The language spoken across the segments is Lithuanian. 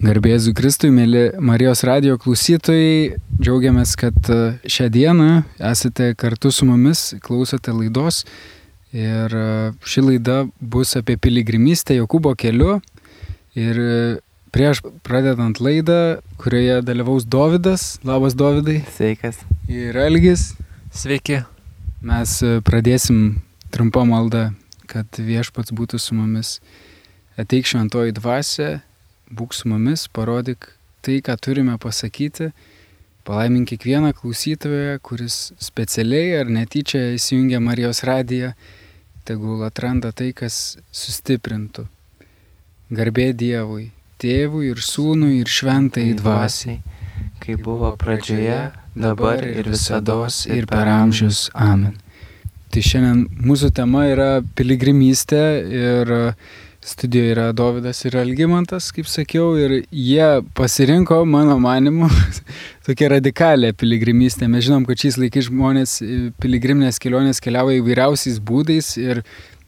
Garbėsiu Kristui, mėly Marijos radio klausytojai, džiaugiamės, kad e, šią dieną esate kartu su mumis, klausote laidos ir e, ši laida bus apie piligrimystę Jokūbo keliu ir e, prieš pradedant laidą, kurioje dalyvaus Dovydas, labas Dovydai. Sveikas. Ir Elgis. Sveiki. Mes pradėsim trumpą maldą, kad viešpats būtų su mumis. Ateik šventoji dvasia būk su mumis, parodyk tai, ką turime pasakyti. Palaimink kiekvieną klausytoją, kuris specialiai ar netyčia įsijungia Marijos radiją, tegul atranda tai, kas sustiprintų. Garbė Dievui, Tėvui ir Sūnui ir Šventai Dvasiai, kaip buvo pradžioje, dabar ir visada ir per amžius. Amen. Tai šiandien mūsų tema yra piligrimystė ir Studijoje yra Davidas ir Algymantas, kaip sakiau, ir jie pasirinko, mano manimu, tokia radikalė piligrimystė. Mes žinom, kad šiais laikais žmonės piligriminės kelionės keliauja įvairiausiais būdais ir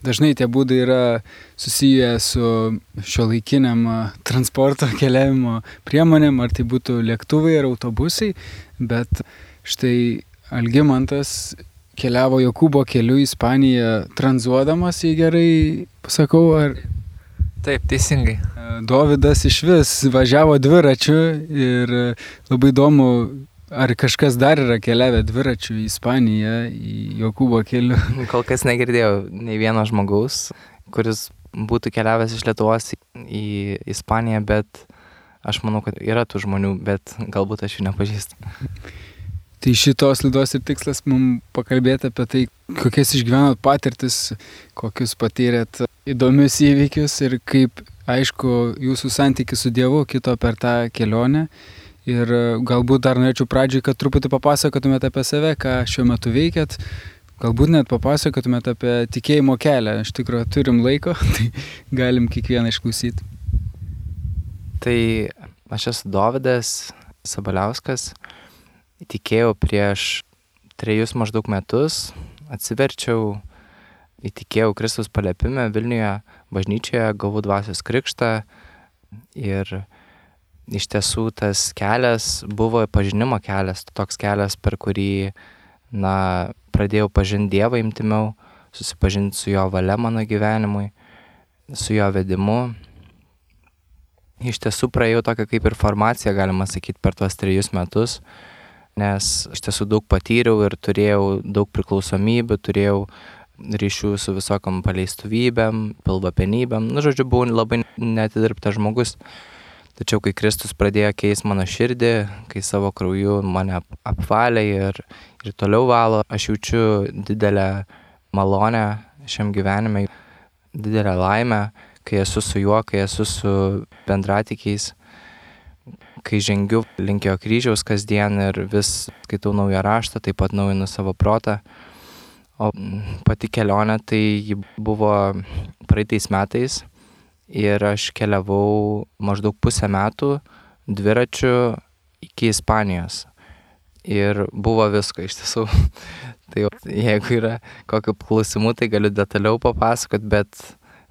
dažnai tie būdai yra susiję su šio laikiniam transporto keliavimo priemonėm, ar tai būtų lėktuvai ar autobusai, bet štai Algymantas keliavo Jokūbo keliu į Ispaniją tranzuodamas, jei gerai pasakau, ar Taip, teisingai. Dovydas iš vis važiavo dviračiu ir labai įdomu, ar kažkas dar yra keliavę dviračiu į Ispaniją, į Jokūbo keliu. Kol kas negirdėjau nei vieno žmogaus, kuris būtų keliavęs iš Lietuvos į Ispaniją, bet aš manau, kad yra tų žmonių, bet galbūt aš jų nepažįstu. Tai šitos laidos ir tikslas mums pakalbėti apie tai, kokias išgyvenot patirtis, kokius patyrėt įdomius įvykius ir kaip, aišku, jūsų santykis su Dievu kito per tą kelionę. Ir galbūt dar norėčiau pradžiai, kad truputį papasakotumėte apie save, ką šiuo metu veikiat. Galbūt net papasakotumėte apie tikėjimo kelią. Iš tikrųjų, turim laiko, tai galim kiekvieną išklausyti. Tai aš esu Davidas Sabaliauskas įtikėjau prieš trejus maždaug metus, atsiverčiau, įtikėjau Kristus paliepime Vilniuje bažnyčioje, gavau dvasios krikštą ir iš tiesų tas kelias buvo pažinimo kelias, toks kelias, per kurį, na, pradėjau pažinti Dievą imtimiau, susipažinti su jo valia mano gyvenimui, su jo vedimu. Iš tiesų praėjau tokią kaip ir formaciją, galima sakyti, per tuos trejus metus nes iš tiesų daug patyriau ir turėjau daug priklausomybių, turėjau ryšių su visokom paleistuvybėm, pilvapenybėm. Nu, žodžiu, buvau labai netidirbtas žmogus. Tačiau kai Kristus pradėjo keisti mano širdį, kai savo krauju mane apvalė ir, ir toliau valo, aš jaučiu didelę malonę šiam gyvenime, didelę laimę, kai esu su juo, kai esu su bendratikiais kai žengiu link jo kryžiaus kasdien ir vis skaitau naują raštą, taip pat naujinu savo protą. O pati kelionė tai buvo praeitais metais ir aš keliavau maždaug pusę metų dviračiu iki Ispanijos. Ir buvo visko iš tiesų. tai jeigu yra kokių klausimų, tai galiu detaliau papasakot, bet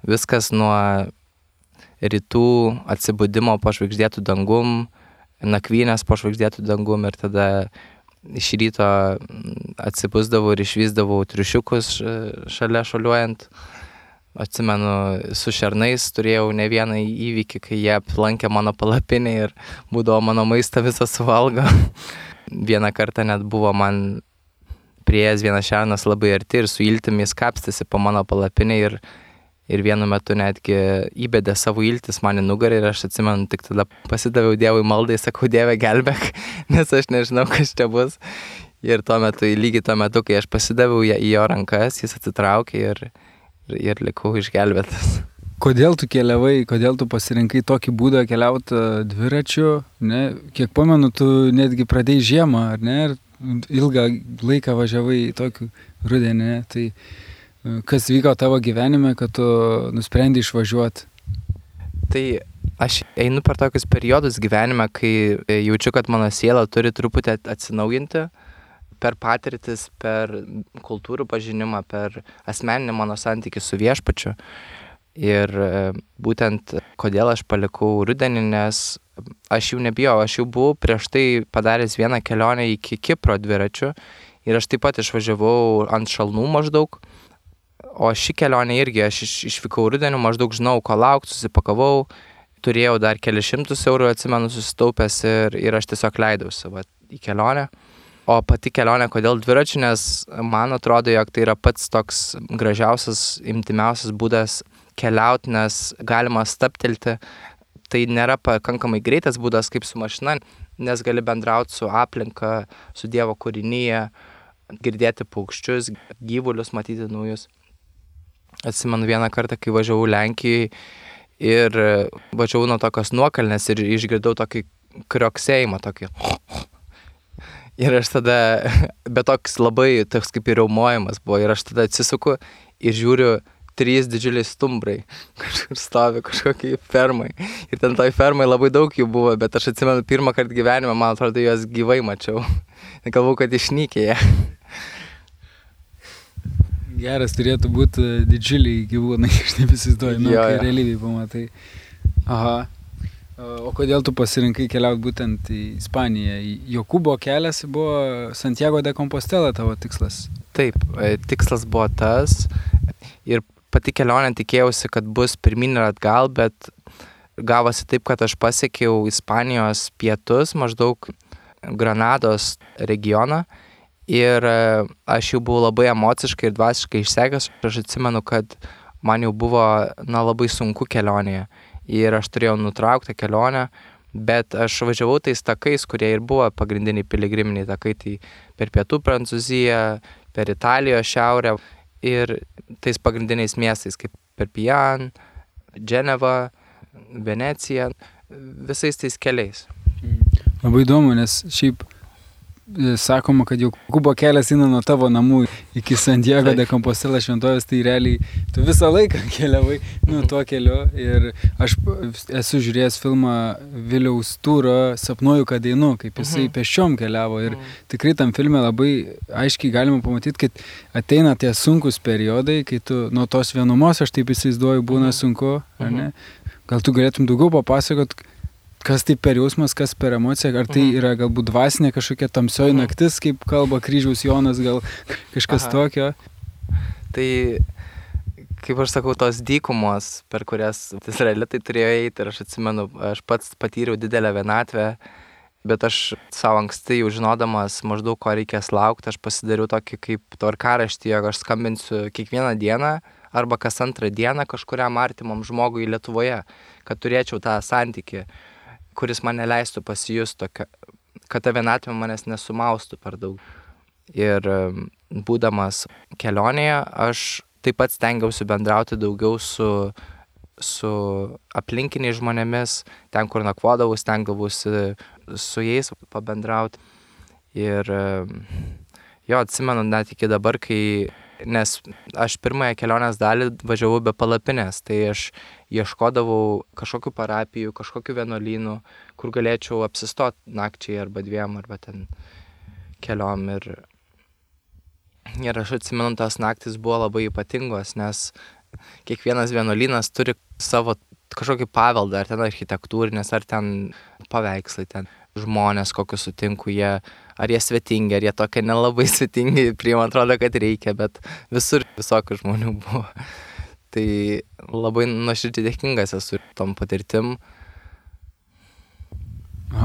viskas nuo rytų atsibudimo pažvaigždėtų dangum, nakvynės po žvaigždėtų dangum ir tada iš ryto atsipusdavau ir išvysdavau triušiukus šalia šaliuojant. Atsimenu, su šernais turėjau ne vieną įvykį, kai jie aplankė mano palapinę ir būdavo mano maistą visą suvalgo. Vieną kartą net buvo man prieėjęs vienas šernas labai arti ir su iltimis kapstėsi po mano palapinę ir ir vienu metu netgi įbedė savo iltis man į nugarą ir aš atsimenu, tik tada pasidaviau Dievui maldai, sakau, Dieve gelbėk, nes aš nežinau, kas čia bus. Ir tuo metu, lygiai tuo metu, kai aš pasidaviau į jo rankas, jis atsitraukė ir, ir, ir likau išgelbėtas. Kodėl tu keliavai, kodėl tu pasirinkai tokį būdą keliauti dviračiu, ne? Kiek pamenu, tu netgi pradėjai žiemą, ar ne? Ir ilgą laiką važiavai tokį rudenį? Tai Kas vyko tavo gyvenime, kad tu nusprendai išvažiuoti? Tai aš einu per tokius periodus gyvenime, kai jaučiu, kad mano siela turi truputį atsinaujinti per patirtis, per kultūrų pažinimą, per asmeninį mano santykių su viešpačiu. Ir e, būtent kodėl aš palikau rudenį, nes aš jau nebijau, aš jau buvau prieš tai padaręs vieną kelionę iki Kipro dviračių ir aš taip pat išvažiavau ant šalnų maždaug. O ši kelionė irgi, aš iš, išvykau rudenį, maždaug žinau, ko laukti, susipakavau, turėjau dar kelišimtus eurų, atsimenu, susitaupęs ir, ir aš tiesiog leidausi va, į kelionę. O pati kelionė, kodėl dviračių, nes man atrodo, jog tai yra pats toks gražiausias, imtimiausias būdas keliauti, nes galima staptelti. Tai nėra pakankamai greitas būdas kaip su mašina, nes gali bendrauti su aplinka, su Dievo kūrinyje, girdėti paukščius, gyvulius, matyti naujus. Atsimenu vieną kartą, kai važiavau Lenkijai ir važiavau nuo tokios nuokalnės ir išgirdau tokį krioksėjimą, tokį Ir aš tada, bet toks labai, toks kaip ir raumojimas buvo, ir aš tada atsisuku ir žiūriu, trys didžiuliai stumbrai kažkur stovi kažkokiai fermai. Ir ten toj fermai labai daug jų buvo, bet aš atsimenu pirmą kartą gyvenime, man atrodo, juos gyvai mačiau. Galvau, kad išnykė jie. Geras turėtų būti didžiuliai gyvūnai, aš taip įsivaizduoju, nu, kai realybėje pamatai. Aha. O kodėl tu pasirinkai keliauti būtent į Ispaniją? Jokūbo kelias buvo Santiago de Compostela tavo tikslas? Taip, e, tikslas buvo tas ir pati kelionė tikėjausi, kad bus pirmin ir atgal, bet gavosi taip, kad aš pasiekiau Ispanijos pietus, maždaug Granados regioną ir e, aš jau buvau labai emociškai ir dvasiškai išsekęs. Aš atsimenu, kad man jau buvo na, labai sunku kelionėje ir aš turėjau nutrauktą kelionę, bet aš važiavau tais takais, kurie ir buvo pagrindiniai piligriminiai takai, tai per pietų Prancūziją, per Italijos šiaurę ir tais pagrindiniais miestais kaip Perpijan, Dženeva, Venecija, visais tais keliais. Labai įdomu, nes šiaip sakoma, kad jau Kubo kelias eina nuo tavo namų iki Santiago de Compostela šventovės, tai realiai tu visą laiką keliavai nu, tuo keliu. Ir aš esu žiūrėjęs filmą Viliaus Tūro Sapnuoju, kad einu, kaip jisai mhm. peščiom keliavo. Ir mhm. tikrai tam filme labai aiškiai galima pamatyti, kad ateina tie sunkus periodai, kai tu nuo tos vienumos, aš taip įsivaizduoju, būna mhm. sunku? Gal tu galėtum daugiau papasakot, Kas tai per jausmas, kas per emociją, ar tai mhm. yra galbūt dvasinė kažkokia tamsioji mhm. naktis, kaip kalba kryžiaus Jonas, gal kažkas Aha. tokio? Tai, kaip aš sakau, tos dykumos, per kurias izraelitai turėjo eiti ir aš atsimenu, aš pats patyriau didelę vienatvę, bet aš savo anksti jau žinodamas maždaug ko reikės laukti, aš pasidariau tokį kaip tvarkaraštį, jog aš skambinsiu kiekvieną dieną arba kas antrą dieną kažkuriam artimam žmogui Lietuvoje, kad turėčiau tą santyki kuris man neleistų pasijust tokia, kad ta vienatvė manęs nesumaustų per daug. Ir būdamas kelionėje, aš taip pat stengiausi bendrauti daugiau su, su aplinkiniais žmonėmis, ten, kur nakvodavau, stengiausi su jais pabendrauti. Ir jo, atsimenu net iki dabar, kai nes aš pirmąją kelionės dalį važiavau be palapinės, tai aš ieškodavau kažkokių parapijų, kažkokių vienuolynų, kur galėčiau apsistoti nakčiai arba dviem, arba ten keliom. Ir, ir aš atsimenu, tas naktis buvo labai ypatingos, nes kiekvienas vienuolynas turi savo kažkokį paveldą, ar ten architektūrinės, ar ten paveikslai, ten žmonės, kokius sutinku, jie ar jie svetingi, ar jie tokie nelabai svetingi, priima atrodo, kad reikia, bet visur visokių žmonių buvo. Tai labai nuoširdžiai dėkingas esu tom patirtim.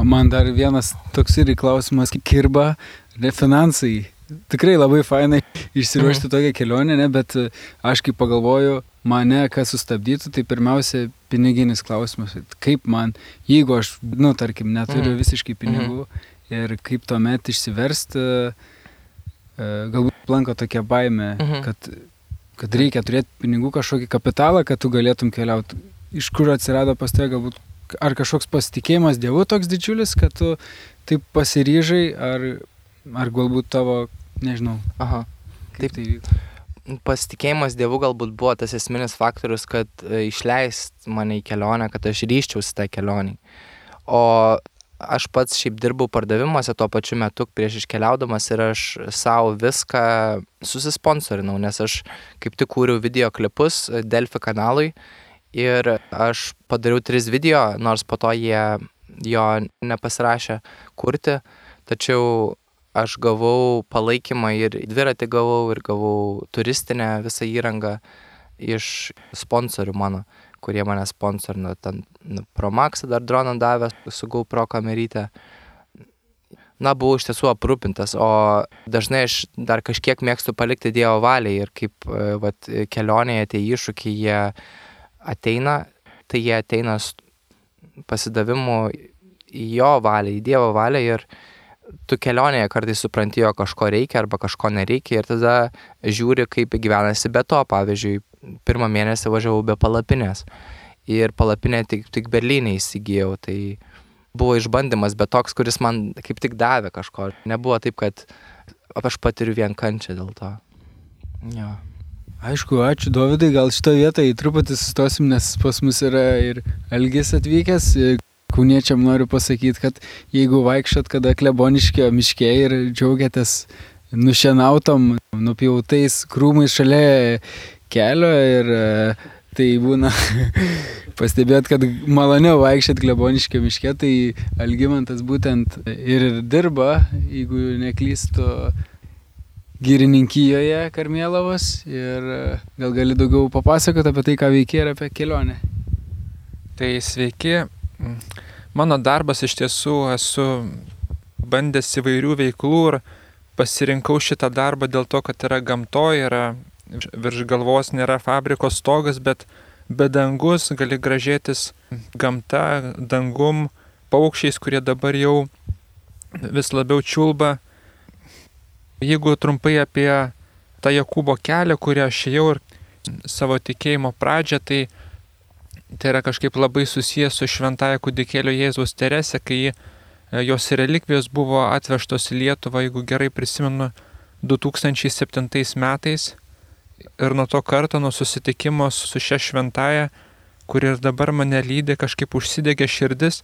Man dar vienas toks irgi klausimas, kirba, ne finansai. Tikrai labai fainai išsiruošti mhm. tokią kelionę, ne, bet aš kaip pagalvoju, mane kas sustabdytų, tai pirmiausia piniginis klausimas. Kaip man, jeigu aš, nu, tarkim, neturiu mhm. visiškai pinigų, mhm ir kaip tuomet išsiversti, e, galbūt planko tokia baime, mhm. kad, kad reikia turėti pinigų kažkokį kapitalą, kad tu galėtum keliauti. Iš kur atsirado pas tave galbūt, ar kažkoks pasitikėjimas Dievu toks didžiulis, kad tu taip pasiryžai, ar, ar galbūt tavo, nežinau. Aha. Taip tai vyko pasitikėjimas Dievu galbūt buvo tas esminis faktorius, kad e, išleist mane į kelionę, kad aš ryščiausi tą kelionį. O aš pats šiaip dirbau pardavimuose tuo pačiu metu prieš iškeliaudamas ir aš savo viską susisponsorinau, nes aš kaip tik kūriau video klipus Delfi kanalui ir aš padariau tris video, nors po to jie, jo nepasirašė kurti, tačiau aš gavau palaikymą ir dviratį gavau, ir gavau turistinę visą įrangą iš sponsorių mano, kurie mane sponsorino. Ten nu, Promaxą dar droną davė su GoPro kamerytė. Na, buvau iš tiesų aprūpintas, o dažnai aš dar kažkiek mėgstu palikti Dievo valiai ir kaip e, vat, kelionėje tie iššūkiai jie ateina, tai jie ateina pasidavimu į jo valią, į Dievo valią ir tu kelionėje kartais supranti, jo kažko reikia arba kažko nereikia ir tada žiūri, kaip gyvenasi be to. Pavyzdžiui, pirmą mėnesį važiavau be palapinės ir palapinę tik, tik Berlyne įsigijau. Tai buvo išbandymas, bet toks, kuris man kaip tik davė kažko. Nebuvo taip, kad aš patiriu vien kančią dėl to. Jo. Aišku, ačiū Dovydai, gal šito vietoje truputį sustosim, nes pas mus yra ir Elgis atvykęs. Kauniečiam noriu pasakyti, kad jeigu vaikščiat kada kleboniškio miške ir džiaugiatės nušienautom, nupjautais krūmais šalia kelio ir uh, tai būna pastebėt, kad maloniau vaikščiat kleboniškio miške, tai Algymantas būtent ir dirba, jeigu neklystu, gyrininkijoje Karmėlavos ir gal gali daugiau papasakoti apie tai, ką veikia ir apie kelionę. Tai sveiki, mano darbas iš tiesų esu bandęs įvairių veiklų ir pasirinkau šitą darbą dėl to, kad yra gamtoje, yra virš galvos nėra fabriko stogas, bet be dangus gali gražėtis gamta, dangum, paukščiais, kurie dabar jau vis labiau čiulba. Jeigu trumpai apie tą Jokūbo kelią, kurį aš jau ir savo tikėjimo pradžią, tai tai yra kažkaip labai susijęs su šventaja kudikėlio Jėzaus Terese, kai jos relikvijos buvo atvežtos į Lietuvą, jeigu gerai prisimenu, 2007 metais ir nuo to karto, nuo susitikimo su šia šventaja, kuri ir dabar mane lydė, kažkaip užsidegė širdis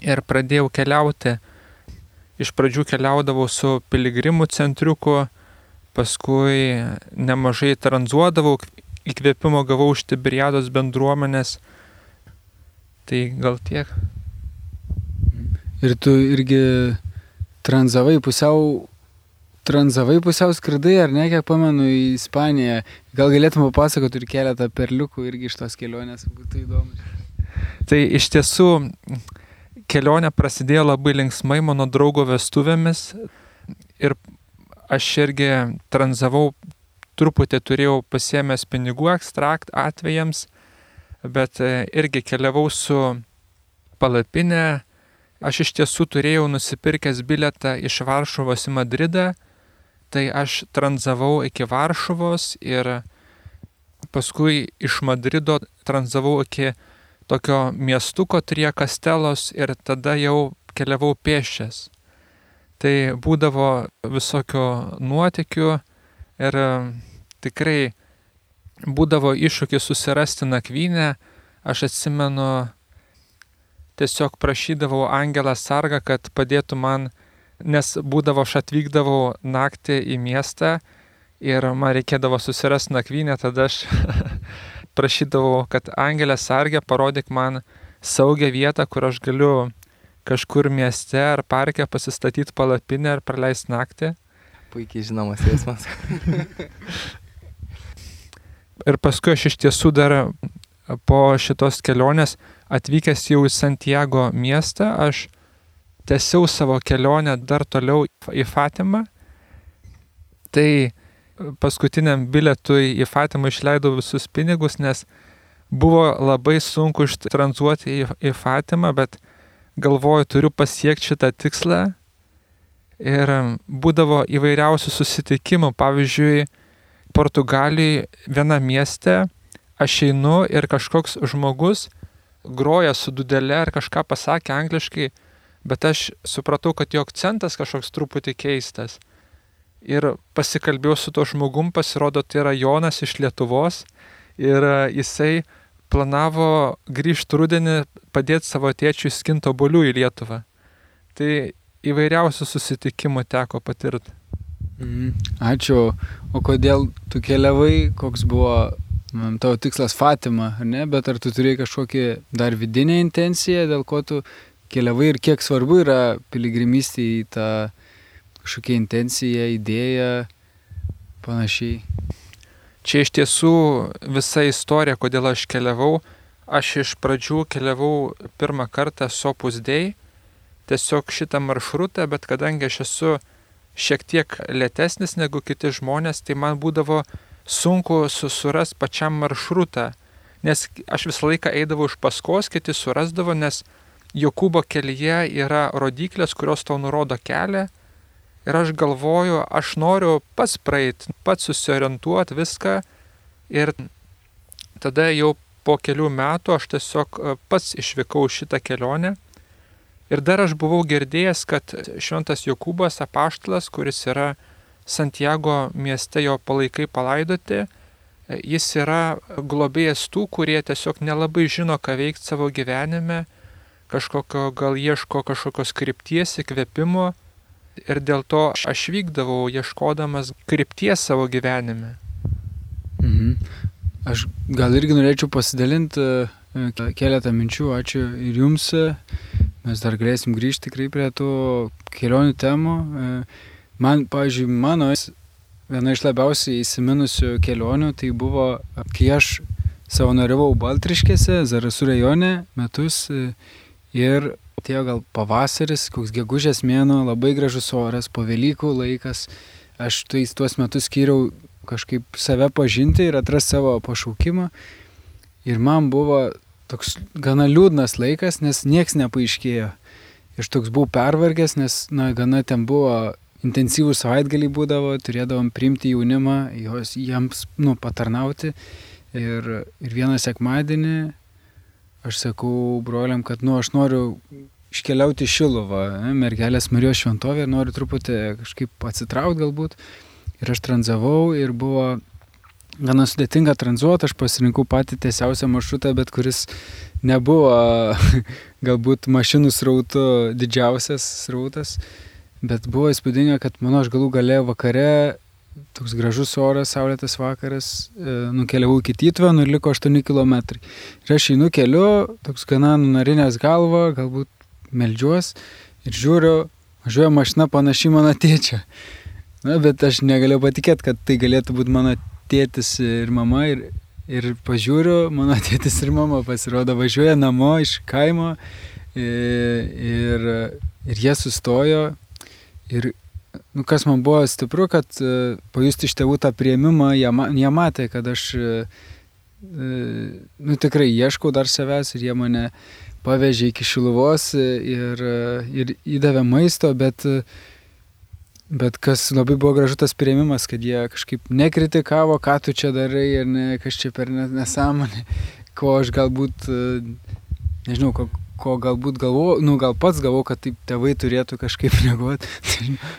ir pradėjau keliauti. Iš pradžių keliaudavau su piligrimų centriuku, paskui nemažai tranzuodavau, įkvėpimo gavau iš Tiberiados bendruomenės. Tai gal tiek. Ir tu irgi tranzavai pusiau tranzavai pusiau skridai, ar ne, kiek pamenu, į Ispaniją. Gal galėtum papasakoti ir keletą perliukų irgi iš tos kelionės, būtų įdomu. Tai iš tiesų kelionė prasidėjo labai linksmai mano draugo vestuvėmis ir aš irgi tranzavau, truputį turėjau pasiemęs pinigų ekstrakt atvejams, bet e, irgi keliavau su palapinė. Aš iš tiesų turėjau nusipirkęs biletą iš Varšuvos į Madridą tai aš tranzavau iki Varšuvos ir paskui iš Madrido tranzavau iki tokio miestuko Trie Kastelos ir tada jau keliavau pėščias. Tai būdavo visokio nuotikių ir tikrai būdavo iššūkis susirasti nakvynę. Aš atsimenu, tiesiog prašydavau Angelą Sargą, kad padėtų man nes būdavo aš atvykdavau naktį į miestą ir man reikėdavo susirasti nakvynę, tada aš prašydavau, kad Angelė Sargė parodyk man saugią vietą, kur aš galiu kažkur mieste ar parke pasistatyti palapinę ir praleisti naktį. Puikiai žinomas jausmas. ir paskui aš iš tiesų dar po šitos kelionės atvykęs jau į Santiago miestą, aš tęsiau savo kelionę dar toliau į Fatimą, tai paskutiniam biletui į Fatimą išleidau visus pinigus, nes buvo labai sunku ištranzuoti į, į Fatimą, bet galvoju, turiu pasiekti šitą tikslą. Ir būdavo įvairiausių susitikimų. Pavyzdžiui, Portugalijoje viena mieste aš einu ir kažkoks žmogus groja su dudelė ar kažką pasakė angliškai bet aš supratau, kad jo akcentas kažkoks truputį keistas. Ir pasikalbėjau su to žmogum, pasirodo, tai yra Jonas iš Lietuvos ir e, jisai planavo grįžti rudenį padėti savo tėčiui skinto bolių į Lietuvą. Tai įvairiausių susitikimų teko patirti. Mhm. Ačiū. O kodėl tu keliavai, koks buvo mm, tavo tikslas Fatima, ar ne? Bet ar tu turėjai kažkokį dar vidinę intenciją, dėl ko tu keliavai ir kiek svarbu yra piligrimystė į tą kažkokią intenciją, idėją, panašiai. Čia iš tiesų visa istorija, kodėl aš keliavau. Aš iš pradžių keliavau pirmą kartą Sopus Dei, tiesiog šitą maršrutą, bet kadangi aš esu šiek tiek lėtesnis negu kiti žmonės, tai man būdavo sunku susuras pačiam maršrutą, nes aš visą laiką eidavau iš paskos, kiti surasdavo, nes Jokūbo kelyje yra rodiklės, kurios tau nurodo kelią. Ir aš galvoju, aš noriu pats praeiti, pats susiorientuoti viską. Ir tada jau po kelių metų aš tiesiog e, pats išvykau šitą kelionę. Ir dar aš buvau girdėjęs, kad šventas Jokūbas apaštalas, kuris yra Santiago mieste jo palaikai palaidoti, jis yra globėjas tų, kurie tiesiog nelabai žino, ką veikti savo gyvenime, kažkokio gal ieško kažkokios krypties įkvėpimo ir dėl to aš vykdavau ieškodamas krypties savo gyvenime. Mhm. Aš gal irgi norėčiau pasidalinti keletą minčių, ačiū ir jums. Mes dar galėsim grįžti tikrai prie tų kelionių temų. Man, pavyzdžiui, mano viena iš labiausiai įsiminusių kelionių tai buvo, kai aš savanoriavau Baltriškėse, Zarasų rajone metus ir atėjo gal pavasaris, koks gegužės mėno, labai gražus oras, po Velykų laikas. Aš tuos, tuos metus skyriau kažkaip save pažinti ir atrasti savo pašaukimą. Ir man buvo toks gana liūdnas laikas, nes nieks nepaaiškėjo. Ir toks buvau pervargęs, nes, na, gana ten buvo intensyvų savaitgalį būdavo, turėdavom priimti jaunimą, jos, jiems, nu, patarnauti. Ir, ir vieną sekmadienį aš sakau broliam, kad, nu, aš noriu iškeliauti Šilovą, ne, mergelės Marijos šventovę ir noriu truputį kažkaip atsitraukti galbūt. Ir aš tranzavau ir buvo gana sudėtinga tranzuoti, aš pasirinkau patį tiesiausią maršrutą, bet kuris nebuvo galbūt mašinų srautų didžiausias srautas, bet buvo įspūdinga, kad mano aš galų gale vakare, toks gražus oras, saulėtas vakaras, e, nukeliavau iki Tytuvę, nu ir liko 8 km. Ir aš einu keliu, toks gana nunarinęs galvą, galbūt melžiuos ir žiūriu, važiuoja mašina panaši mano tėčia. Na, bet aš negaliu patikėti, kad tai galėtų būti mano tėtis ir mama ir, ir pažiūriu, mano tėtis ir mama pasirodo važiuoja namo iš kaimo ir, ir, ir jie sustojo ir nu, kas man buvo stipru, kad uh, pajusti iš tėvų tą prieimimą, jie, jie matė, kad aš uh, nu, tikrai ieškau dar savęs ir jie mane pavežė iki Šiluvos ir, ir įdavė maisto, bet Bet kas labai buvo gražu tas prieimimas, kad jie kažkaip nekritikavo, ką tu čia darai ir ne, kas čia per nesąmonė, ko aš galbūt, nežinau, ko, ko galbūt galvoju, nu gal pats galvoju, kad taip tėvai turėtų kažkaip reaguoti.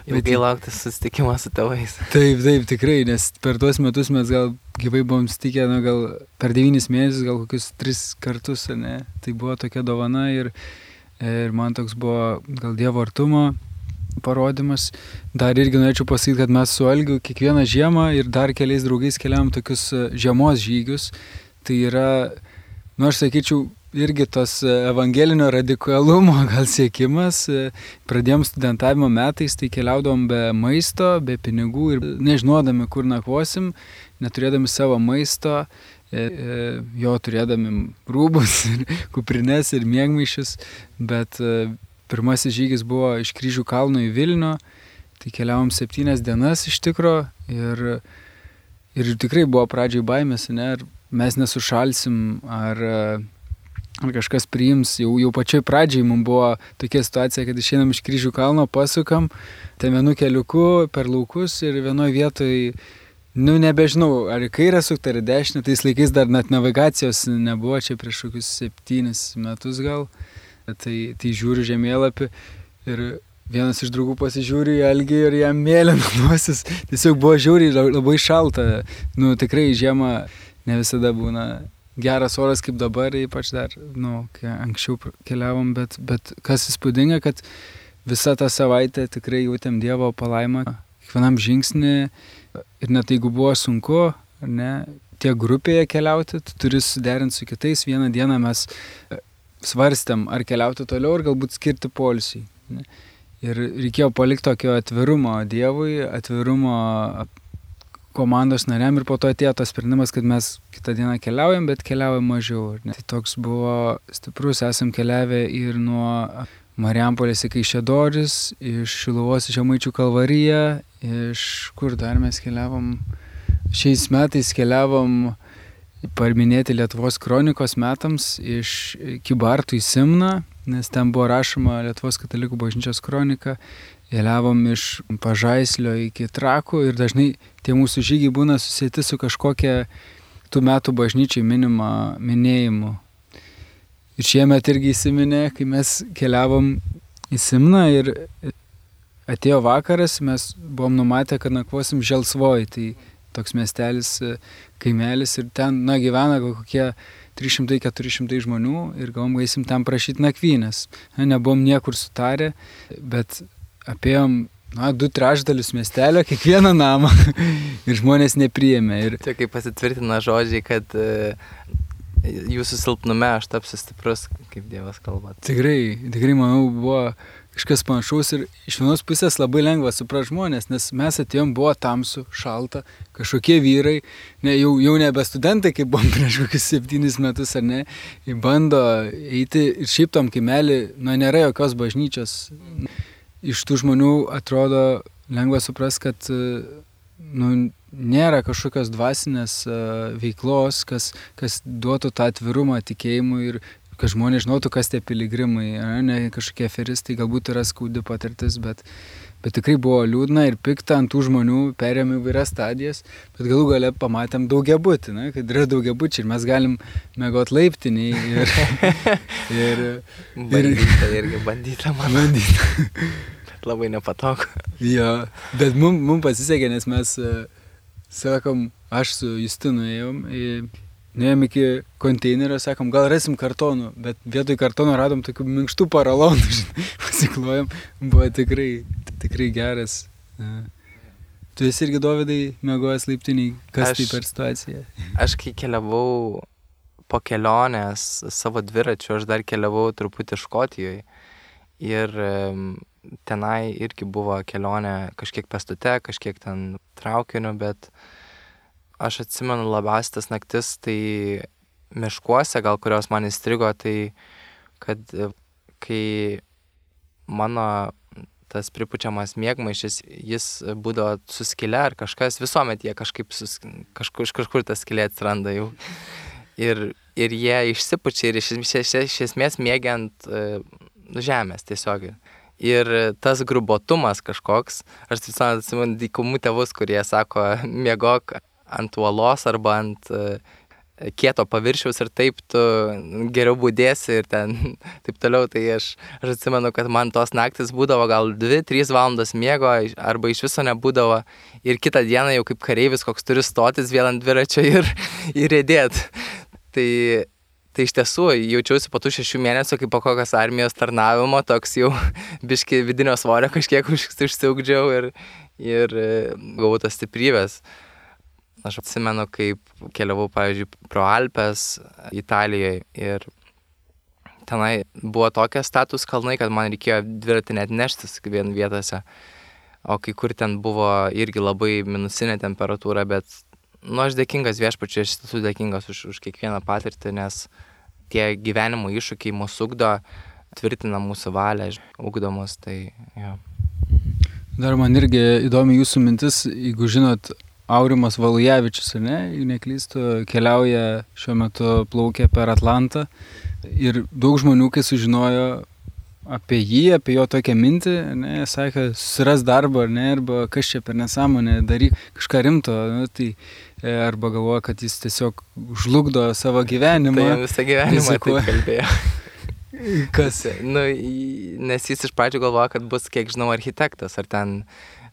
Bet ilgai laukti susitikimą su tėvais. Taip, taip, tikrai, nes per tuos metus mes gal gyvai buvom stikę, nu gal per devynis mėnesius, gal kokius tris kartus, ne, tai buvo tokia dovana ir, ir man toks buvo gal Dievo artumo parodimas. Dar irgi norėčiau pasakyti, kad mes su Algiu kiekvieną žiemą ir dar keliais draugais keliam tokius žiemos žygius. Tai yra, nu aš sakyčiau, irgi tos e, evangelinio radikalumo gal siekimas. E, pradėjom studentavimo metais, tai keliaudom be maisto, be pinigų ir nežinodami, kur nakvosim, neturėdami savo maisto, jo turėdami rūbus, kuprines ir mėgmaišius, bet Pirmasis žygis buvo iš kryžių kalno į Vilnių, tai keliavom septynias dienas iš tikro ir, ir tikrai buvo pradžiai baimės, ne, ar mes nesušalsim, ar, ar kažkas priims. Jau, jau pačioj pradžiai mums buvo tokia situacija, kad išeinam iš kryžių kalno, pasukam, ten vienu keliuku per laukus ir vienoje vietoje Nu, nebežinau, ar į kairę sukti, ar į dešinę, tais laikais dar net navigacijos nebuvo, čia prieš kokius septynis metus gal. Tai, tai žiūriu žemėlapį ir vienas iš draugų pasižiūri į Algį ir jam mėlyna nosis. Tiesiog buvo žiūri labai šalta. Nu, tikrai žiemą ne visada būna geras oras kaip dabar, ypač dar, nu, kai anksčiau keliavom, bet, bet kas įspūdinga, kad visą tą savaitę tikrai jautėm Dievo palaimą. Kiekvienam žingsnį ir net jeigu buvo sunku, ne, tiek grupėje keliauti, tu turi suderinti su kitais. Vieną dieną mes svarstėm, ar keliauti toliau, ar galbūt skirti polsiai. Ir reikėjo palikti tokio atvirumo Dievui, atvirumo komandos nariam ir po to atėjo tas sprendimas, kad mes kitą dieną keliaujam, bet keliaujam mažiau. Tai toks buvo stiprus, esam keliavę ir nuo Mariampolės iki Šedoris, iš Šiluvos į Žemaičių kalvariją, iš kur dar mes keliavom. Šiais metais keliavom parminėti Lietuvos kronikos metams iš Kibartų į Simną, nes ten buvo rašoma Lietuvos katalikų bažnyčios kronika. Keliavom iš Pažaislio iki Trakų ir dažnai tie mūsų žygiai būna susijęti su kažkokia tų metų bažnyčiai minima minėjimu. Ir šiemet irgi įsiminė, kai mes keliavom į Simną ir atėjo vakaras, mes buvom numatę, kad nakvosim Želsvoj. Tai toks miestelis, kaimelis ir ten, na, gyvena kokie 300-400 žmonių ir galvom gaisim tam prašyti nakvynės. Na, nebuvom niekur sutarę, bet apėjom, na, du trešdalius miestelio, kiekvieną namą ir žmonės nepriėmė. Ir... Čia kaip pasitvirtina žodžiai, kad uh, jūsų silpnume aš tapsiu stiprus, kaip Dievas kalba. Tikrai, tikrai manau, buvo kažkas panašaus ir iš vienos pusės labai lengva suprasti žmonės, nes mes atėjom, buvo tamsu, šalta, kažkokie vyrai, ne, jau, jau nebe studentai, kaip buvom prieš kokius septynis metus ar ne, bando eiti ir šiaip tam kaimelį, na, nėra jokios bažnyčios. Iš tų žmonių atrodo lengva suprasti, kad nu, nėra kažkokios dvasinės uh, veiklos, kas, kas duotų tą atvirumą tikėjimui ir, kad žmonės žinotų, kas tie piligrimai, ne kažkokie aferistai, galbūt yra skaudi patirtis, bet, bet tikrai buvo liūdna ir pikta ant tų žmonių, perėmė įvairias stadijas, bet galų gale pamatėm daugia būti, ne, kad yra daugia būti ir mes galim mėgot laiptiniai ir... ir, ir bandyta irgi, bandyta man. Bandyta. bet labai nepatogu. jo, bet mums mum pasisekė, nes mes, sakom, aš su Justinu ėjom į Nuėjom iki konteinerio, sakom, gal rasim kartonų, bet vietoj kartono radom tokių minkštų paralonų, pasiklojom, buvo tikrai, tikrai geras. Tu esi irgi Dovydai mėgojęs laiptiniai, kas aš, tai per situaciją? Aš kai keliavau po kelionės savo dviračiu, aš dar keliavau truputį Škotijoje ir tenai irgi buvo kelionė kažkiek pestute, kažkiek ten traukiniu, bet uh, aš atsimenu labiausiai tas naktis, tai miškuose, gal kurios man įstrigo, tai kad e, kai mano tas pripučiamas mėgmaišis, jis būdavo suskilę ar kažkas, visuomet jie kažkaip sus, kažkur, iš kažkur tas skilė atsiranda jau. Ir, ir jie išsipučia ir iš, iš, iš, iš esmės mėgiant uh, žemės tiesiog. Ir tas grubotumas kažkoks, aš atsimenu dykumų tėvus, kurie sako, mėgok ant uolos arba ant e, kieto paviršiaus ir taip tu geriau būdėsi ir ten taip toliau. Tai aš, aš atsimenu, kad man tos naktis būdavo gal 2-3 valandos miego arba iš viso nebūdavo ir kitą dieną jau kaip kareivis koks turi stotis vėl ant dviračio ir, ir rėdėti. Tai, tai iš tiesų jaučiausi po tų šešių mėnesių kaip po kokios armijos tarnavimo, toks jau biški vidinio svorio kažkiek užsiugdžiau ir, ir e, gavau tas stiprybės. Aš atsimenu, kaip keliavau, pavyzdžiui, pro Alpes Italijoje ir tenai buvo tokie status kalnai, kad man reikėjo dviratį net neštis vien vietose. O kai kur ten buvo irgi labai minusinė temperatūra, bet, nu, aš dėkingas viešpačiui, aš esu dėkingas už, už kiekvieną patirtį, nes tie gyvenimo iššūkiai mūsų ugdo, tvirtina mūsų valią, ugdo mus, tai jo. Dar man irgi įdomi jūsų mintis, jeigu žinot, Aurimas Valujevičius, ne, jeigu neklystu, keliauja šiuo metu plaukia per Atlantą ir daug žmonių, kai sužinojo apie jį, apie jo tokią mintį, ne, sakė, susiras darbą ar ne, arba kas čia per nesąmonę, daryk kažką rimto, ne, tai e, arba galvoja, kad jis tiesiog žlugdo savo gyvenimą. Tai visą gyvenimą tai kalbėjo. Kas? nu, nes jis iš pradžių galvoja, kad bus, kiek žinau, architektas, ar, ten,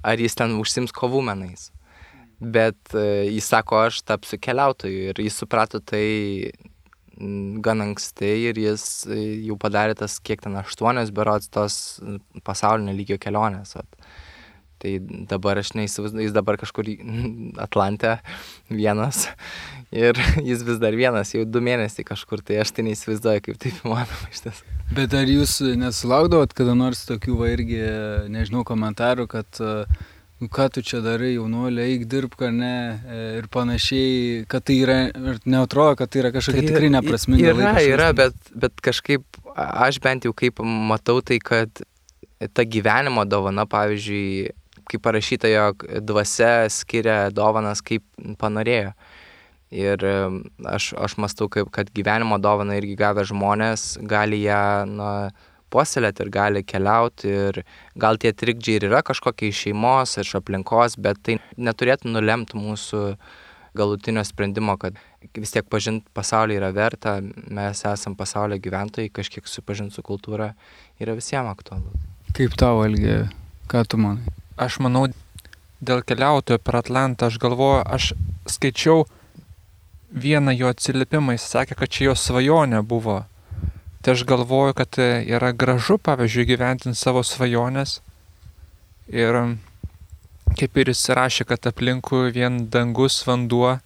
ar jis ten užsims kovų menais bet e, jis sako, aš tapsiu keliautoju ir jis suprato tai gan anksti ir jis e, jau padarė tas, kiek ten aštuonios berots tos pasaulinio lygio kelionės. Vat. Tai dabar aš neįsivaizduoju, jis dabar kažkur Atlante vienas ir jis vis dar vienas, jau du mėnesiai kažkur, tai aš tai neįsivaizduoju, kaip taip įmanoma iš tiesų. Bet ar jūs nesulaukdavot kada nors tokių va irgi, nežinau, komentarų, kad nu, ką tu čia darai, jaunuolė, eik dirbk ar ne e, ir panašiai, kad tai yra, ir neatrodo, kad tai yra kažkokia tai tikrai neprasminga. Yra, yra, bet, bet kažkaip aš bent jau kaip matau tai, kad ta gyvenimo dovana, pavyzdžiui, kaip parašyta, jog dvasia skiria dovanas kaip panorėjo. Ir aš, aš mastau, kaip, kad gyvenimo dovana irgi gavę žmonės gali ją na, puoselėti ir gali keliauti. Ir gal tie trikdžiai ir yra kažkokie iš šeimos, iš aplinkos, bet tai neturėtų nulemti mūsų galutinio sprendimo, kad vis tiek pažinti pasaulį yra verta, mes esame pasaulio gyventojai, kažkiek supažinti su kultūra yra visiems aktualu. Kaip tau, Elgė, ką tu manai? aš manau, dėl keliautojo per Atlantą, aš galvoju, aš skaičiau vieną jo atsiliepimą, jis sakė, kad čia jo svajonė buvo. Tai aš galvoju, kad yra gražu, pavyzdžiui, gyventinti savo svajonės. Ir kaip ir jis rašė, kad aplinkui vien dangus, vanduo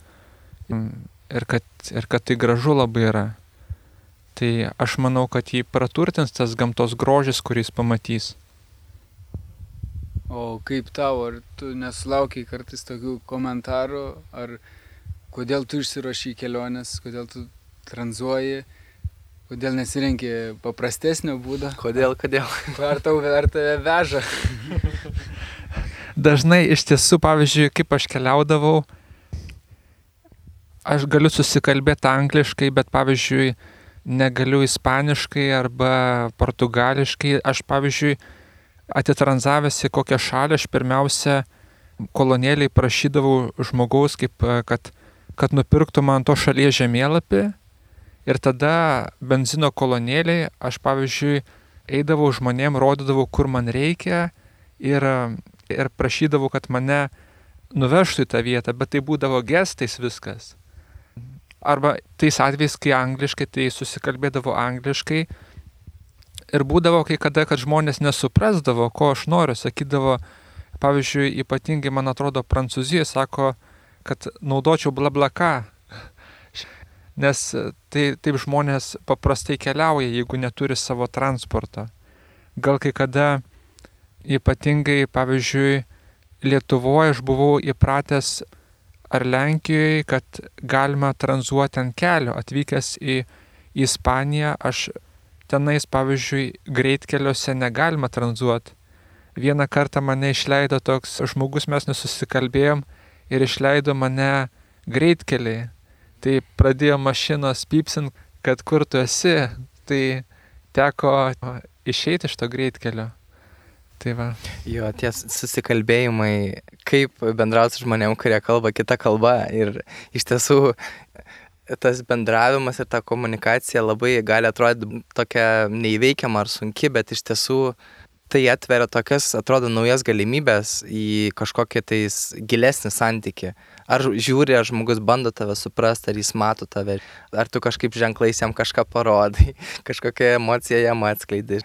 ir kad, ir kad tai gražu labai yra. Tai aš manau, kad jį praturtins tas gamtos grožis, kuris pamatys. O kaip tau, ar tu nesulaukiai kartais tokių komentarų, ar kodėl tu išsirošai kelionės, kodėl tu tranzuoji, kodėl nesirenki paprastesnio būdo? Kodėl, kodėl? Ar tau ar tave veža? Dažnai iš tiesų, pavyzdžiui, kaip aš keliaudavau, aš galiu susikalbėti angliškai, bet pavyzdžiui, negaliu ispaniškai arba portugališkai. Aš pavyzdžiui, atitranzavęs į kokią šalį, aš pirmiausia kolonėliai prašydavau žmogaus, kaip, kad, kad nupirktų man to šalies žemėlapį ir tada benzino kolonėliai, aš pavyzdžiui, eidavau žmonėm, rodydavau, kur man reikia ir, ir prašydavau, kad mane nuvežtų į tą vietą, bet tai būdavo gestais viskas. Arba tais atvejais, kai angliškai, tai susikalbėdavo angliškai, Ir būdavo kai kada, kad žmonės nesuprasdavo, ko aš noriu, sakydavo, pavyzdžiui, ypatingai, man atrodo, Prancūzija sako, kad naudočiau blablaka. Nes tai, taip žmonės paprastai keliauja, jeigu neturi savo transporto. Gal kai kada, ypatingai, pavyzdžiui, Lietuvoje aš buvau įpratęs ar Lenkijoje, kad galima tranzuoti ant kelio. Atvykęs į Ispaniją, aš tenais, pavyzdžiui, greitkeliuose negalima tranzuoti. Vieną kartą mane išleido toks žmogus, mes nesusikalbėjom ir išleido mane greitkelį. Tai pradėjo mašinos pypsint, kad kur tu esi, tai teko išeiti iš to greitkelio. Tai va. Jo, tie susikalbėjimai, kaip bendrauti su žmonėm, kurie kalba kitą kalbą ir iš tiesų tas bendravimas ir ta komunikacija labai gali atrodyti tokia neįveikiama ar sunki, bet iš tiesų tai atveria tokias, atrodo, naujas galimybės į kažkokį tais gilesnį santyki. Ar žiūri, ar žmogus bando tave suprasti, ar jis mato tave, ar tu kažkaip ženklais jam kažką parodai, kažkokią emociją jam atskleidai.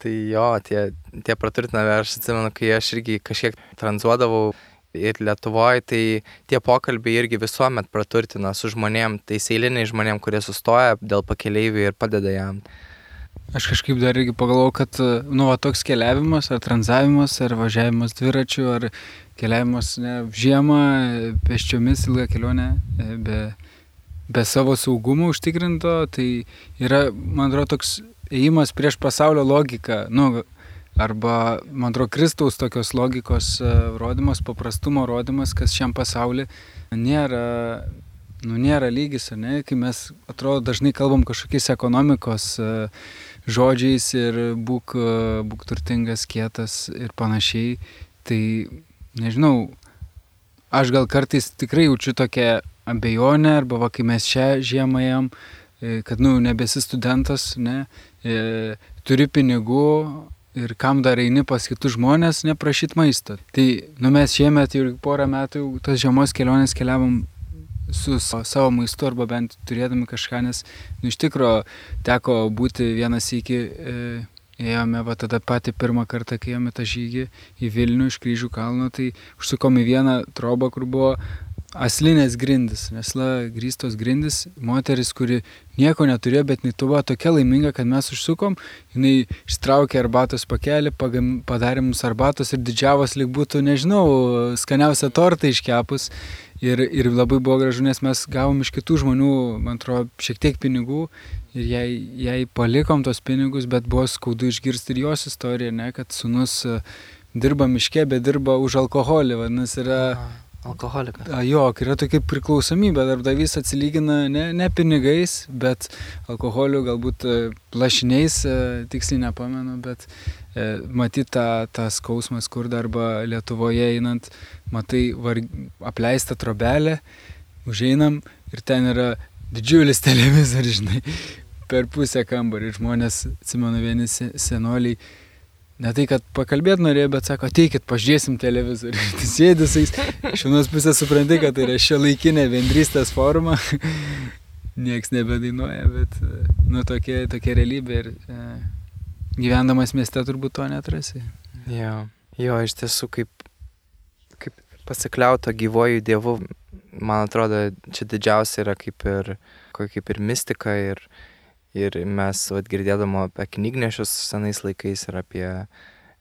Tai jo, tie, tie praturtinami, aš atsimenu, kai aš irgi kažkiek tranzuodavau ir Lietuvoje, tai tie pokalbiai irgi visuomet praturtina su žmonėm, tai eiliniai žmonėm, kurie sustoja dėl pakeleivių ir padeda jam. Aš kažkaip dar irgi pagalvojau, kad nu, va, toks keliavimas, ar tranzavimas, ar važiavimas dviračiu, ar keliavimas ne, žiemą, peščiomis ilgą kelionę, e, be, be savo saugumo užtikrinto, tai yra, man atrodo, toks ėjimas prieš pasaulio logiką. Nu, Arba, man atrodo, Kristaus tokios logikos e, rodimas, paprastumo rodimas, kas šiam pasauliu nėra, nu, nėra lygis, ne? Kai mes, atrodo, dažnai kalbam kažkokiais ekonomikos e, žodžiais ir būk, e, būk turtingas, kietas ir panašiai, tai nežinau, aš gal kartais tikrai jaučiu tokią abejonę, arba va, kai mes šią žiemą jam, kad, nu, nebesi studentas, ne, turi pinigų, ir kam dar eini pas kitus žmonės neprašyti maisto. Tai nu, mes šiemet jau porą metų tos žiemos kelionės keliavom su savo maistu arba bent turėdami kažką, nes nu, iš tikrųjų teko būti vienas iki e, ėjome, va tada patį pirmą kartą, kai ėjome tą žygį į Vilnių iš kryžių kalno, tai užsukom į vieną trobą, kur buvo aslinės grindis, nesla grįstos grindis, moteris, kuri nieko neturėjo, bet jinai buvo tokia laiminga, kad mes užsukom, jinai ištraukė arbatos pakelį, pagam, padarė mums arbatos ir didžiavos lyg būtų, nežinau, skaniausia torta iškepus. Ir, ir labai buvo gražu, nes mes gavom iš kitų žmonių, man atrodo, šiek tiek pinigų ir jai, jai palikom tos pinigus, bet buvo skaudu išgirsti ir jos istoriją, ne, kad sunus dirba miške, bet dirba už alkoholį, vadinasi, yra... Alkoholikas. Jo, yra tokia priklausomybė, darbdavys atsilygina ne, ne pinigais, bet alkoholiu, galbūt e, plašiniais, e, tiksliai nepamenu, bet e, matyti tą, tą skausmą skurdą arba Lietuvoje einant, matai var, apleistą trobelę, užeinam ir ten yra didžiulis televizorius, žinai, per pusę kambarį. Žmonės, atsimenu, vieni senoliai Ne tai, kad pakalbėt norėjo, bet sako, ateikit, pažiūrėsim televizorių. Tai sėdis, iš vienos pusės supranti, kad tai yra šia laikinė bendrystės forma. Niekas nebedainuoja, bet, nu, tokia, tokia realybė ir e, gyvendamas mieste turbūt to netrasi. Jo, jo iš tiesų, kaip, kaip pasikliauto gyvojų dievų, man atrodo, čia didžiausia yra kaip ir, kaip ir mistika ir, Ir mes vat, girdėdamo apie knygnešius senais laikais ir apie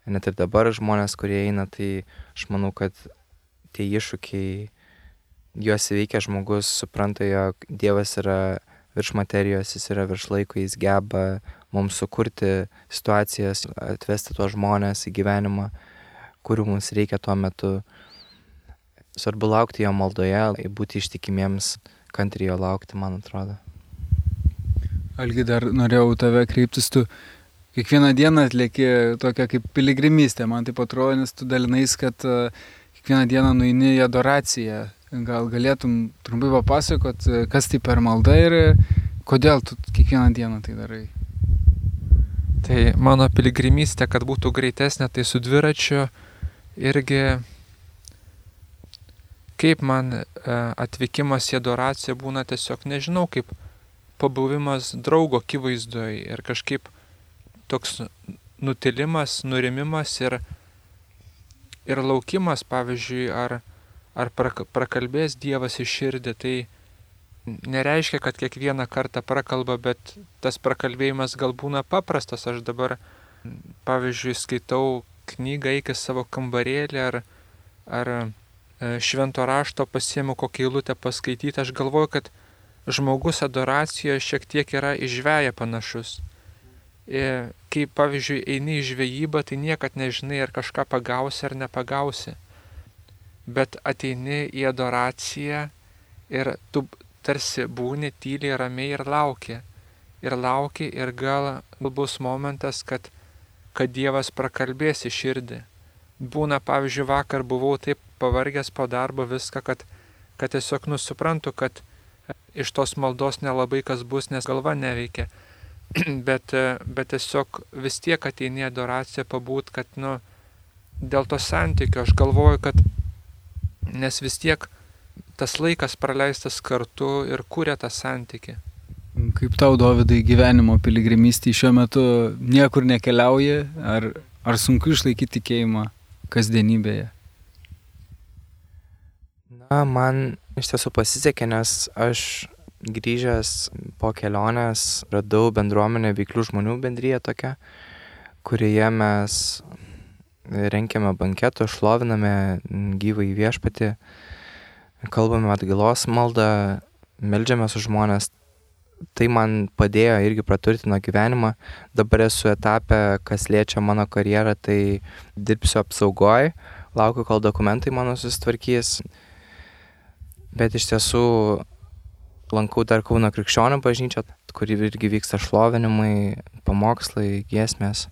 net ir dabar žmonės, kurie eina, tai aš manau, kad tie iššūkiai, juos įveikia žmogus, supranta, jog Dievas yra virš materijos, jis yra virš laiko, jis geba mums sukurti situacijas, atvesti tuos žmonės į gyvenimą, kurių mums reikia tuo metu. Svarbu laukti jo maldoje, būti ištikimiems, kantriai jo laukti, man atrodo. Algi dar norėjau tave kreiptis, tu kiekvieną dieną atlieki tokią kaip piligrimystę, man taip atrodo, nes tu dalinais, kad uh, kiekvieną dieną nueini į adoraciją. Gal galėtum trumpai papasakot, uh, kas tai per malda ir kodėl tu kiekvieną dieną tai darai. Tai mano piligrimystė, kad būtų greitesnė, tai su dviračiu irgi kaip man atvykimas į adoraciją būna tiesiog nežinau, kaip pabuvimas draugo akivaizdoj ir kažkaip toks nutilimas, nurimimas ir, ir laukimas, pavyzdžiui, ar, ar prakalbės Dievas iš širdį, tai nereiškia, kad kiekvieną kartą prakalba, bet tas prakalbėjimas gal būna paprastas. Aš dabar, pavyzdžiui, skaitau knygą iki savo kambarėlį ar, ar e, švento rašto pasiemu kokią eilutę paskaityti, aš galvoju, kad žmogus adoracijoje šiek tiek yra į žvėją panašus. Ir kai pavyzdžiui eini į žvejybą, tai niekad nežinai, ar kažką pagausi ar nepagausi. Bet ateini į adoraciją ir tu tarsi būni tyliai, ramiai ir lauki. Ir lauki ir gal bus momentas, kad, kad Dievas prakalbės į širdį. Būna, pavyzdžiui, vakar buvau taip pavargęs po darbo viską, kad, kad tiesiog nusiprantu, kad iš tos maldos nelabai kas bus, nes galva neveikia. bet, bet tiesiog vis tiek ateini adoraciją pabūt, kad, nu, dėl to santykio aš galvoju, kad nes vis tiek tas laikas praleistas kartu ir kūrė tą santykį. Kaip tau, Dovydai, gyvenimo piligrimystė šiuo metu niekur nekeliauja, ar, ar sunku išlaikyti tikėjimą kasdienybėje? Na, man iš tiesų pasisekė, nes aš grįžęs po kelionės radau bendruomenę veiklių žmonių bendryje tokią, kurioje mes renkiame banketų, šloviname gyvą į viešpatį, kalbame atgailos maldą, melžiamės už žmonės. Tai man padėjo irgi praturtino gyvenimą. Dabar esu etape, kas liečia mano karjerą, tai dirbsiu apsaugoj, laukiu, kol dokumentai mano susitvarkys bet iš tiesų lankau dar Kauno krikščionių bažnyčią, kuri irgi vyksta šlovinimai, pamokslai, giesmės.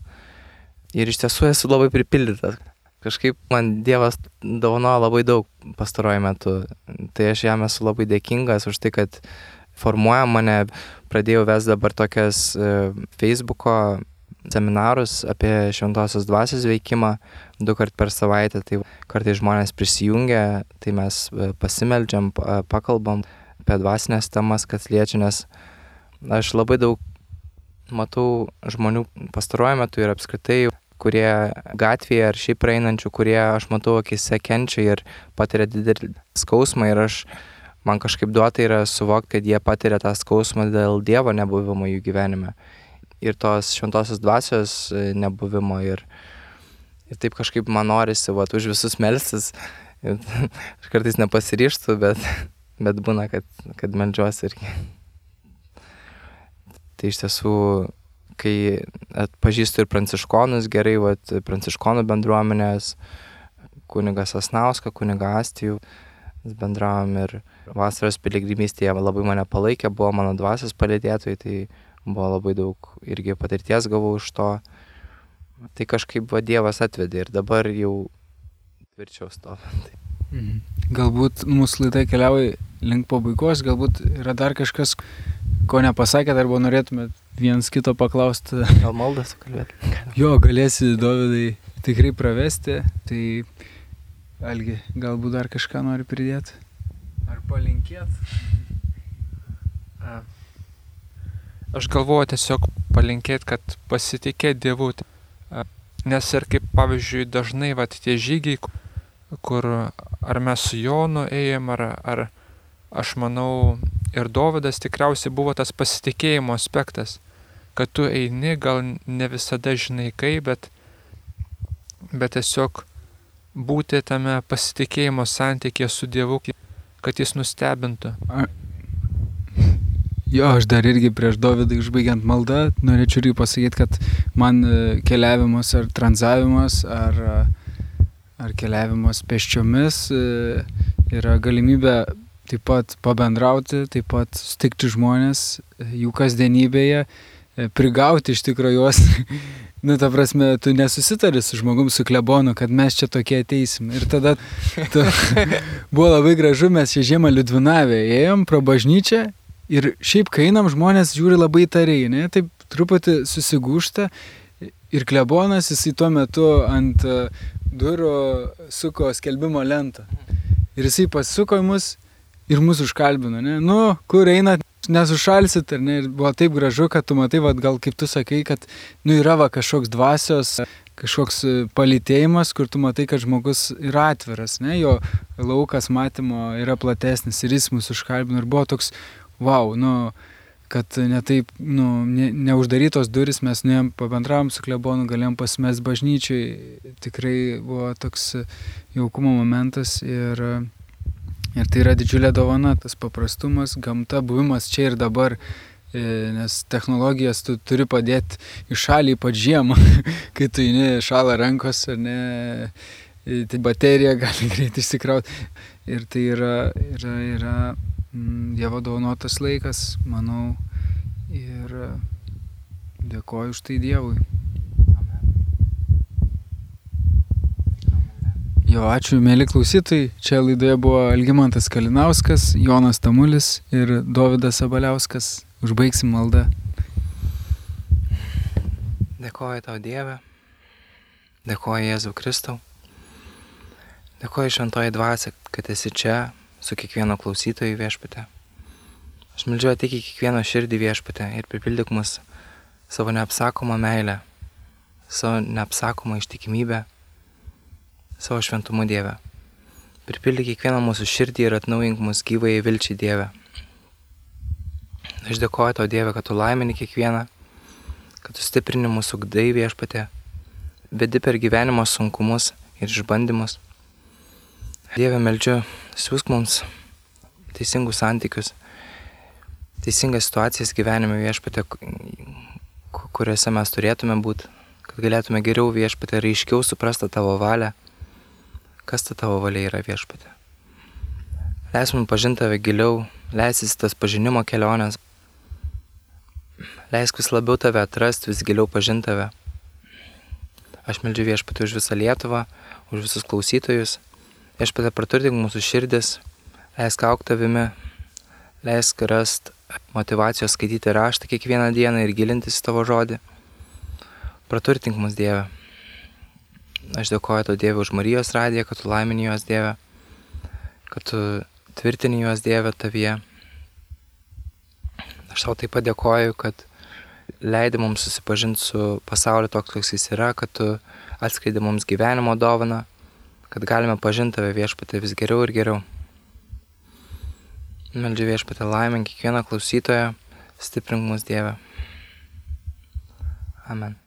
Ir iš tiesų esu labai pripildytas. Kažkaip man Dievas dovanoja labai daug pastaruoju metu. Tai aš jam esu labai dėkingas už tai, kad formuoja mane. Pradėjau ves dabar tokias e, Facebook'o seminarus apie šventosios dvasios veikimą du kart per savaitę, tai kartai žmonės prisijungia, tai mes e, pasimeldžiam, pakalbam apie dvasinės temas, kas liečia, nes aš labai daug matau žmonių pastaruoju metu ir apskritai, kurie gatvėje ar šiaip praeinančių, kurie aš matau akise kenčia ir patiria didelį skausmą ir aš, man kažkaip duota yra suvokti, kad jie patiria tą skausmą dėl Dievo nebuvimo jų gyvenime ir tos šventosios dvasios e, nebuvimo ir, ir taip kažkaip man norisi, va, už visus melstis. Aš kartais nepasiryštų, bet, bet būna, kad, kad melžiuosi irgi. Tai iš tiesų, kai atpažįstu ir pranciškonus gerai, va, pranciškonų bendruomenės, kunigas Asnauską, kuniga Astijų, bendravom ir vasaros piligrimystėje labai mane palaikė, buvo mano dvasios palėdėtojai, tai buvo labai daug irgi patirties gavau iš to. Tai kažkaip va Dievas atvedė ir dabar jau tvirčiau stovi. Mhm. Galbūt mūsų laidai keliauja link pabaigos, galbūt yra dar kažkas, ko nepasakėt arba norėtumėt vienas kito paklausti. Gal maldą sukalbėti? Jo, galėsi, Dovydai, tikrai pravesti. Tai, Algi, galbūt dar kažką nori pridėti? Ar palinkėti? Aš galvoju tiesiog palinkėti, kad pasitikėt Dievu. Nes ir kaip pavyzdžiui dažnai va tie žygiai, kur ar mes su Jonu ėjom, ar, ar aš manau ir Dovydas tikriausiai buvo tas pasitikėjimo aspektas, kad tu eini, gal ne visada žinai kaip, bet, bet tiesiog būti tame pasitikėjimo santykėje su Dievu, kad jis nustebintų. Jo, aš dar irgi prieš Dovydą užbaigiant maldą norėčiau irgi pasakyti, kad man e, keliavimas ar tranzavimas ar, e, ar keliavimas peščiomis e, yra galimybė taip pat pabendrauti, taip pat stikti žmonės jų kasdienybėje, prigauti iš tikrųjų juos. Nu, ta prasme, tu nesusitari su žmogum, su klebonu, kad mes čia tokie ateisim. Ir tada tu, buvo labai gražu, mes čia žiemą Liudvinavę ėjom pro bažnyčią Ir šiaip, kai einam, žmonės žiūri labai tariai, ne, taip truputį susigūšta. Ir klebonas jisai tuo metu ant e, durų suko skelbimo lentą. Ir jisai pasuko į mus ir mus užkalbino, ne? Nu, kur einat, nesušalsit, ar ne? Ir buvo taip gražu, kad tu matai, vad gal kaip tu sakai, kad, nu, yra va kažkoks dvasios, kažkoks e, palitėjimas, kur tu matai, kad žmogus yra atviras, ne? Jo laukas matymo yra platesnis ir jis mus užkalbino. Ir buvo toks wow, nu, kad netaip, nu, ne, neuždarytos duris, mes nuėjom, pabendravom su klebonu, galėjom pasimest bažnyčiai, tikrai buvo toks jaukumo momentas ir, ir tai yra didžiulė dovana, tas paprastumas, gamta, buvimas čia ir dabar, e, nes technologijas tu turi padėti į šalį, ypač žiemą, kai tu eini šalą rankos ar ne, e, tai baterija gali greitai išsikrauti ir tai yra, yra, yra Dievo dovanotas laikas, manau, ir dėkoju už tai Dievui. Jo, ačiū, mėly klausytojai. Čia laidoje buvo Algimantas Kalinauskas, Jonas Tamulis ir Davidas Sabaliauskas. Užbaigsim maldą. Dėkoju tau Dieve. Dėkoju Jėzau Kristau. Dėkoju šventoji dvasia, kad esi čia su kiekvieno klausytoju viešpate. Aš meldžiu ateik į kiekvieno širdį viešpate ir pripildyk mus savo neapsakomą meilę, savo neapsakomą ištikimybę, savo šventumo Dievę. Pripildyk kiekvieną mūsų širdį ir atnaujink mus gyvai vilčiai Dievę. Aš dėkoju tau Dievę, kad tu laimini kiekvieną, kad tu stiprini mūsų gdai viešpate, vedi per gyvenimo sunkumus ir išbandymus. Dieve, meldžiu, siūsk mums teisingus santykius, teisingas situacijas gyvenime viešpatė, kuriuose mes turėtume būti, kad galėtume geriau viešpatė ir aiškiau suprasti tavo valią, kas ta tavo valia yra viešpatė. Leis mums pažinti tave giliau, leisis tas pažinimo kelionės, leisk vis labiau tave atrasti, vis giliau pažinti tave. Aš meldžiu viešpatį už visą Lietuvą, už visus klausytojus Viešpatė praturtink mūsų širdis, leisk aukti tavimi, leisk rast motivacijos skaityti raštą kiekvieną dieną ir gilintis į tavo žodį. Praturtink mus Dieve. Aš dėkoju tau Dieve už Marijos radiją, kad tu laimini juos Dieve, kad tu tvirtini juos Dieve tavyje. Aš tau taip pat dėkoju, kad leidi mums susipažinti su pasauliu toks, koks jis yra, kad tu atskleidi mums gyvenimo dovaną, kad galime pažinti tave viešpatį vis geriau ir geriau. Meldžiu viešpatį laimę kiekvieną klausytoją, stiprink mus Dievę. Amen.